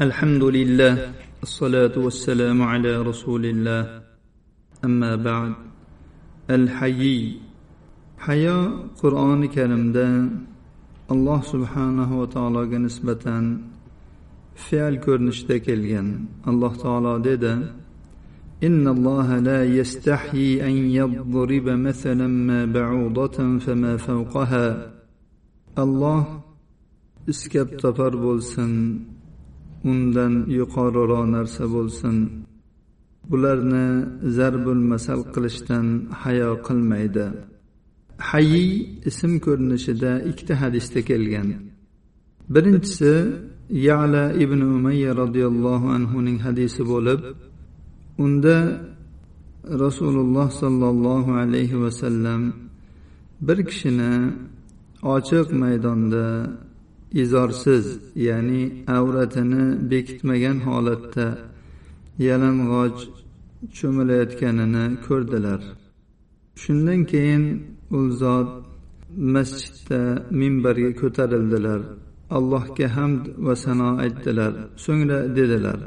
الحمد لله الصلاة والسلام على رسول الله أما بعد الحيي. حيا قرآن كريم ده الله سبحانه وتعالى نسبة فعل كورنشتا كلغن الله تعالى ده إن الله لا يستحيي أن يضرب مثلا ما بعوضة فما فوقها. الله iskab topar bo'lsin undan yuqoriroq narsa bo'lsin. Bularni zarbul masal qilishdan hayo qilmaydi. Hayi ism ko'rinishida ikkita hadisda kelgan. Birinchisi yala ibn umayya roziyallohu anhuning hadisi bo'lib unda rasululloh sollallohu alayhi vasallam bir kishini ochiq maydonda izorsiz ya'ni avratini bekitmagan holatda yalang'och cho'milayotganini ko'rdilar shundan keyin u zot masjidda minbarga ko'tarildilar allohga hamd va sano aytdilar so'ngra dedilar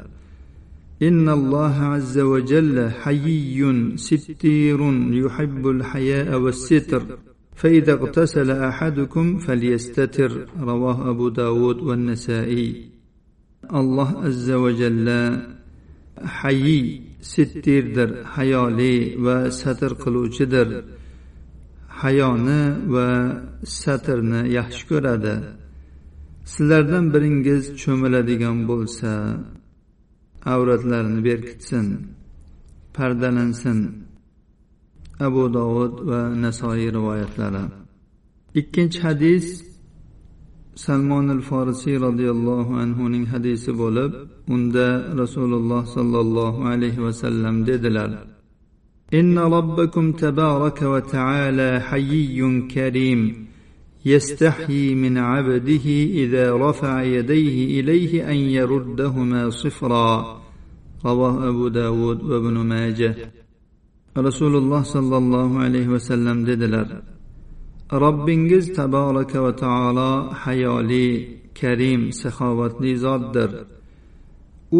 إن الله عز وجل حيي ستير يحب الحياء والستر فإذا اغتسل أحدكم فليستتر رواه أبو داود والنسائي الله عز وجل حيي ستيردر حيالي وستر قلوچدر hayoni va satrni yaxshi ko'radi sizlardan biringiz cho'miladigan bo'lsa avratlarini berkitsin pardalansin abu dovud va nasoiy rivoyatlari ikkinchi hadis salmon al forisiy roziyallohu anhuning hadisi bo'lib unda rasululloh sollallohu alayhi vasallam dedilar إن ربكم تبارك وتعالى حيي كريم يستحيي من عبده إذا رفع يديه إليه أن يردهما صفرا رواه أبو داود وابن ماجه rasululloh sollallohu alayhi vasallam dedilar robbingiz taboraka va taolo hayoli karim saxovatli zotdir.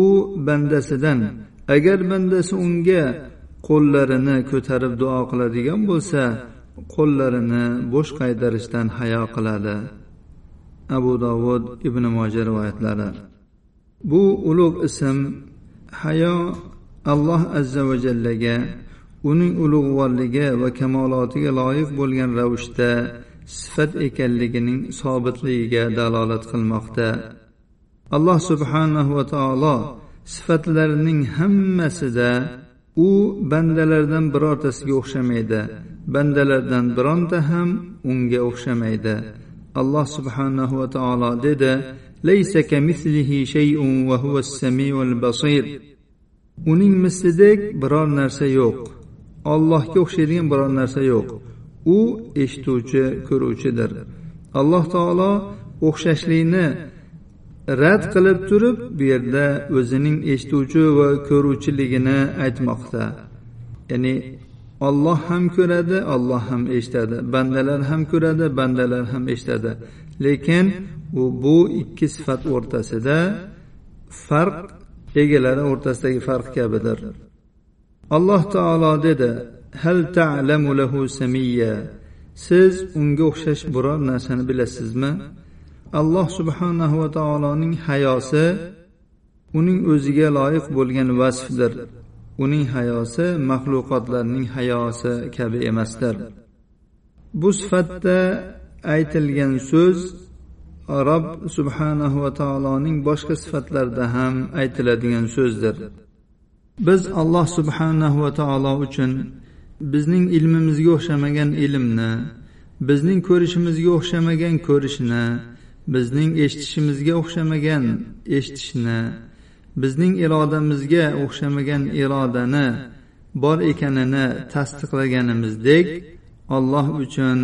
U bandasidan agar bandasi unga qo'llarini ko'tarib duo qiladigan bo'lsa qo'llarini bo'sh qaytarishdan hayo qiladi. Abu dovud ibn moja rivoyatlari. Bu ulug' ism hayo alloh azza va jallaga uning ulug'vorligi va kamolotiga loyiq bo'lgan ravishda sifat ekanligining sobitligiga dalolat qilmoqda. Alloh subhanahu va taolo sifatlarining hammasida u bandalardan birortasiga o'xshamaydi. Bandalardan bironta ham unga o'xshamaydi. Alloh subhanahu va taolo dedi laysa kamithlihi shay'un va huva samiul basir. Uning mislidek biror narsa yo'q. Ollohga o'xshaydigan biror narsa yo'q. U eshituvchi ko'ruvchidir. Alloh taolo o'xshashlikni rad qilib turib bu yerda o'zining eshituvchi va ko'ruvchiligini aytmoqda. Ya'ni olloh ham ko'radi olloh ham eshitadi. Bandalar ham ko'radi bandalar ham eshitadi. Lekin u bu ikki sifat o'rtasida farq egalari o'rtasidagi farq kabidir. Alloh taolo dedi hal ta'lamu lahu samiyya? Siz unga o'xshash biror narsani bilasizmi? Alloh subhanahu va taoloning hayosi uning o'ziga loyiq bo'lgan vasfdir. Uning hayosi maxluqotlarning hayosi kabi emasdir. Bu sifatda aytilgan so'z rob subhanahu va taoloning boshqa sifatlarida ham aytiladigan so'zdir. Biz alloh subhanahu va taolo uchun bizning ilmimizga o'xshamagan ilmni bizning ko'rishimizga o'xshamagan ko'rishni bizning eshitishimizga o'xshamagan eshitishni bizning irodamizga o'xshamagan irodani bor ekanini tasdiqlaganimizdek alloh uchun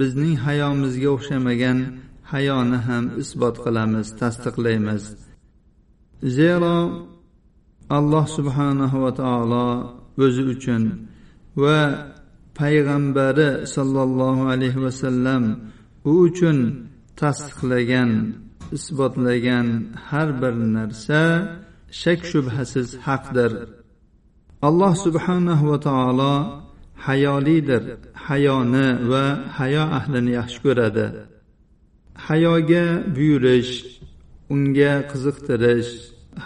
bizning hayomizga o'xshamagan hayoni ham isbot qilamiz tasdiqlaymiz. Zero alloh subhanahu va taolo o'zi uchun va payg'ambari sollallohu alayhi vasallam u uchun tasdiqlagan isbotlagan har bir narsa shak shubhasiz haqdir. Alloh subhanahu va taolo hayolidir hayoni va hayo ahlini yaxshi ko'radi. Hayoga buyurish unga qiziqtirish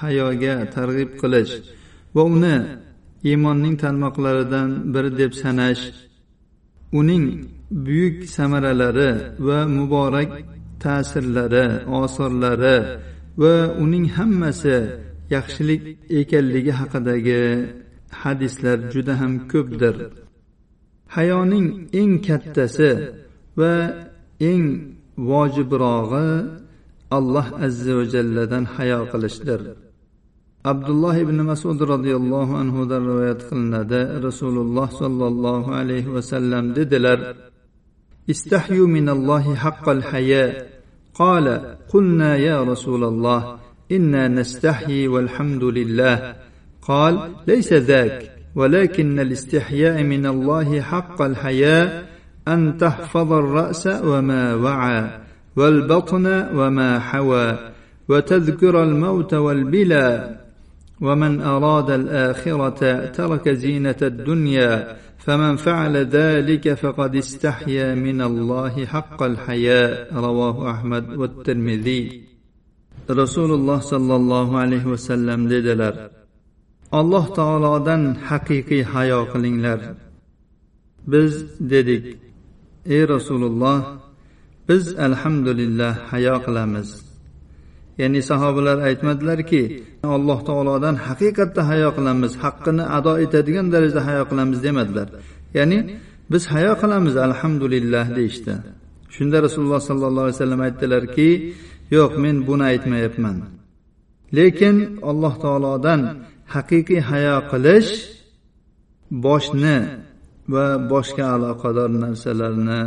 hayoga targ'ib qilish va uni iymonning tarmoqlaridan biri deb sanash uning buyuk samaralari va muborak ta'sirlari osorlari va uning hammasi yaxshilik ekanligi haqidagi hadislar juda ham ko'pdir. Hayoning eng kattasi va eng vojibrog'i alloh azza va jalladan hayo qilishdir abdulloh ibn masud roziyallohu anhudan rivoyat qilinadi rasululloh sollallohu alayhi vasallam dedilar استحيوا من الله حق الحياء قال قلنا يا رسول الله أنا نستحيي والحمد لله قال ليس ذاك ولكن الاستحياء من الله حق الحياء ان تحفظ الراس وما وعى والبطن وما حوى وتذكر الموت والبلى ومن أراد الآخرة ترك زينة الدنيا فمن فعل ذلك فقد استحيا من الله حق الحياء رواه أحمد والترمذي. رسول الله صلى الله عليه وسلم dedilar alloh taolodan haqiqiy hayo qilinglar. Biz dedik ey rasululloh biz alhamdulillah hayo qilamiz. Ya'ni sahobalar aytmadilarki alloh taolodan haqiqatda hayo qilamiz haqqini ado etadigan darajada hayo qilamiz demadilar. Ya'ni biz hayo qilamiz alhamdulillah deyishdi. Shunda rasululloh sollallohu alayhi vasallam aytdilarki yo'q men buni aytmayapman. Lekin alloh taolodan haqiqiy hayo qilish boshni va boshga aloqador narsalarni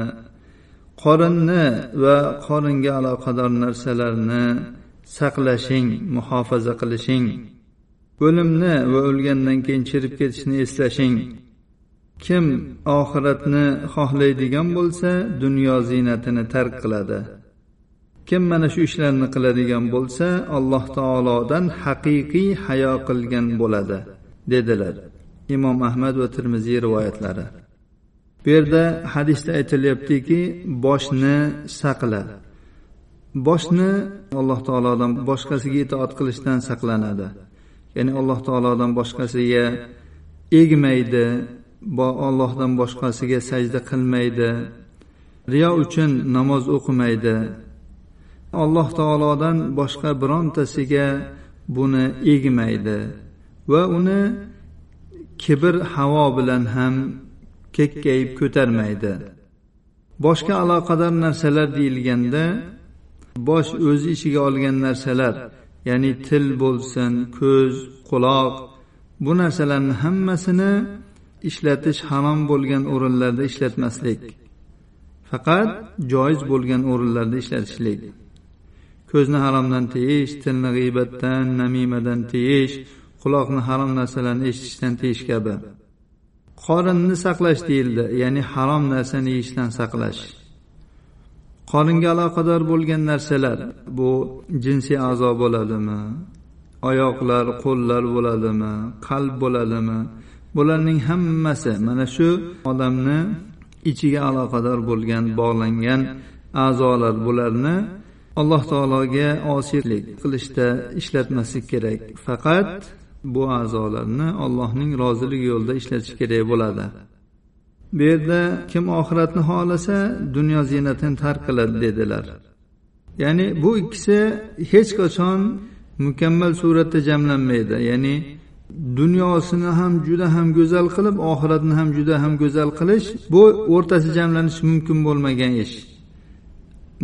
qorinni va qoringa aloqador narsalarni saqlashing muhofaza qilishing o'limni va o'lgandan keyin chirib ketishni eslashing. Kim oxiratni xohlaydigan bo'lsa dunyo ziynatini tark qiladi. Kim mana shu ishlarni qiladigan bo'lsa alloh taolodan haqiqiy hayo qilgan bo'ladi dedilar imom ahmad va termiziy rivoyatlari. Bu yerda hadisda aytilyaptiki boshni saqla. Boshni alloh taolodan boshqasiga itoat qilishdan saqlanadi. Ya'ni alloh taolodan boshqasiga egmaydi ollohdan boshqasiga sajda qilmaydi riyo uchun namoz o'qimaydi. Alloh taolodan boshqa birontasiga buni egmaydi va uni kibr havo bilan ham kekkayib ko'tarmaydi. Boshqa aloqador narsalar deyilganda bosh o'z ichiga olgan narsalar ya'ni til bo'lsin ko'z quloq bu narsalarni hammasini ishlatish harom bo'lgan o'rinlarda ishlatmaslik faqat joiz bo'lgan o'rinlarda ishlatishlik. Ko'zni haromdan tiyish tilni g'iybatdan namimadan tiyish quloqni harom narsalarni eshitishdan tiyish kabi. Qorinni saqlash deyildi ya'ni harom narsani yeyishdan saqlash. Qoringa aloqador bo'lgan narsalar bu jinsiy a'zo bo'ladimi? Oyoqlar qo'llar bo'ladimi? Qalb bo'ladimi? Bularning hammasi mana shu odamni ichiga aloqador bo'lgan bog'langan a'zolar. Bularni alloh taologa osiylik qilishda ishlatmaslik kerak. Faqat bu a'zolarni allohning roziligi yo'lida ishlatish kerak bo'ladi. Bu yerda kim oxiratni xohlasa dunyo ziynatini tark qiladi dedilar. Ya'ni bu ikkisi hech qachon mukammal suratda jamlanmaydi. Ya'ni dunyosini ham juda ham go'zal qilib oxiratni ham juda ham go'zal qilish bu o'rtasi jamlanishi mumkin bo'lmagan ish.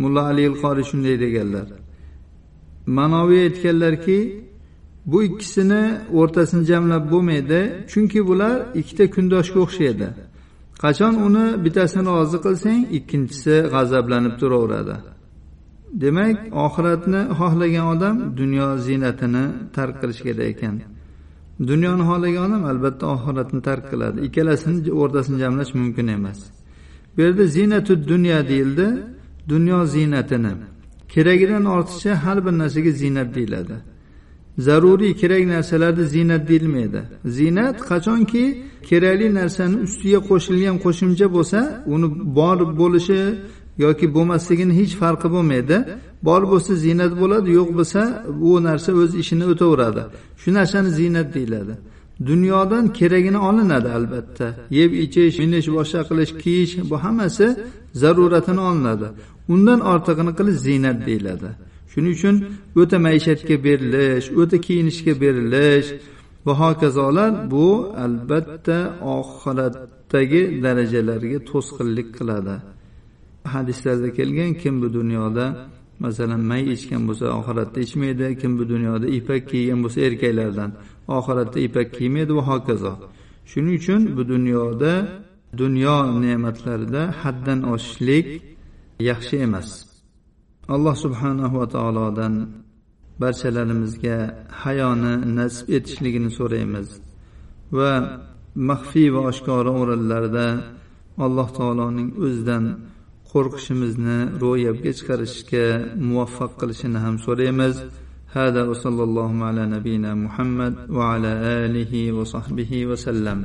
Mulla ali qoriy shunday deganlar. Manoviy aytganlarki bu ikkisini o'rtasini jamlab bo'lmaydi chunki bular ikkita kundoshga o'xshaydi. Qachon uni bittasini rozi qilsang ikkinchisi g'azablanib turaveradi. Demak oxiratni xohlagan odam dunyo ziynatini tark qilish kerak ekan. Dunyoni xohlagan odam albatta oxiratni tark qiladi. Ikkalasini o'rtasini jamlash mumkin emas. Bu yerda ziynatu dunyo deyildi. Dunyo ziynatini keragidan ortiqcha har bir narsaga ziynat deyiladi. Zaruriy kerak narsalarni ziynat deyilmaydi. Ziynat qachonki kerakli narsani ustiga qo'shilgan qo'shimcha bo'lsa uni bor bo'lishi yoki bo'lmasligini hech farqi bo'lmaydi. Bor bo'lsa ziynat bo'ladi yo'q bo'lsa u narsa o'z ishini o'taveradi. Shu narsani ziynat deyiladi. Dunyodan keragini olinadi albatta. Yeb ichish minish boshqa qilish kiyish bu hammasi zaruratini olinadi. Undan ortig'ini qilish ziynat deyiladi. Shuning uchun o'ta maishatga berilish o'ta kiyinishga berilish va hokazolar bu albatta oxiratdagi darajalarga to'sqinlik qiladi. Hadislarda kelgan kim bu dunyoda masalan may ichgan bo'lsa oxiratda ichmaydi kim bu dunyoda ipak kiygan bo'lsa erkaklardan oxiratda ipak kiymaydi va hokazo. Shuning uchun bu dunyoda dunyo ne'matlarida haddan oshishlik yaxshi emas. alloh subhanahu va taolodan barchalarimizga hayoni nasib etishligini so'raymiz va maxfiy va oshkora o'rinlarda alloh taoloning o'zidan qo'rqishimizni ro'yobga chiqarishga muvaffaq qilishini ham so'raymiz هذا وصلى الله على نبينا محمد وعلى آله وصحبه وسلم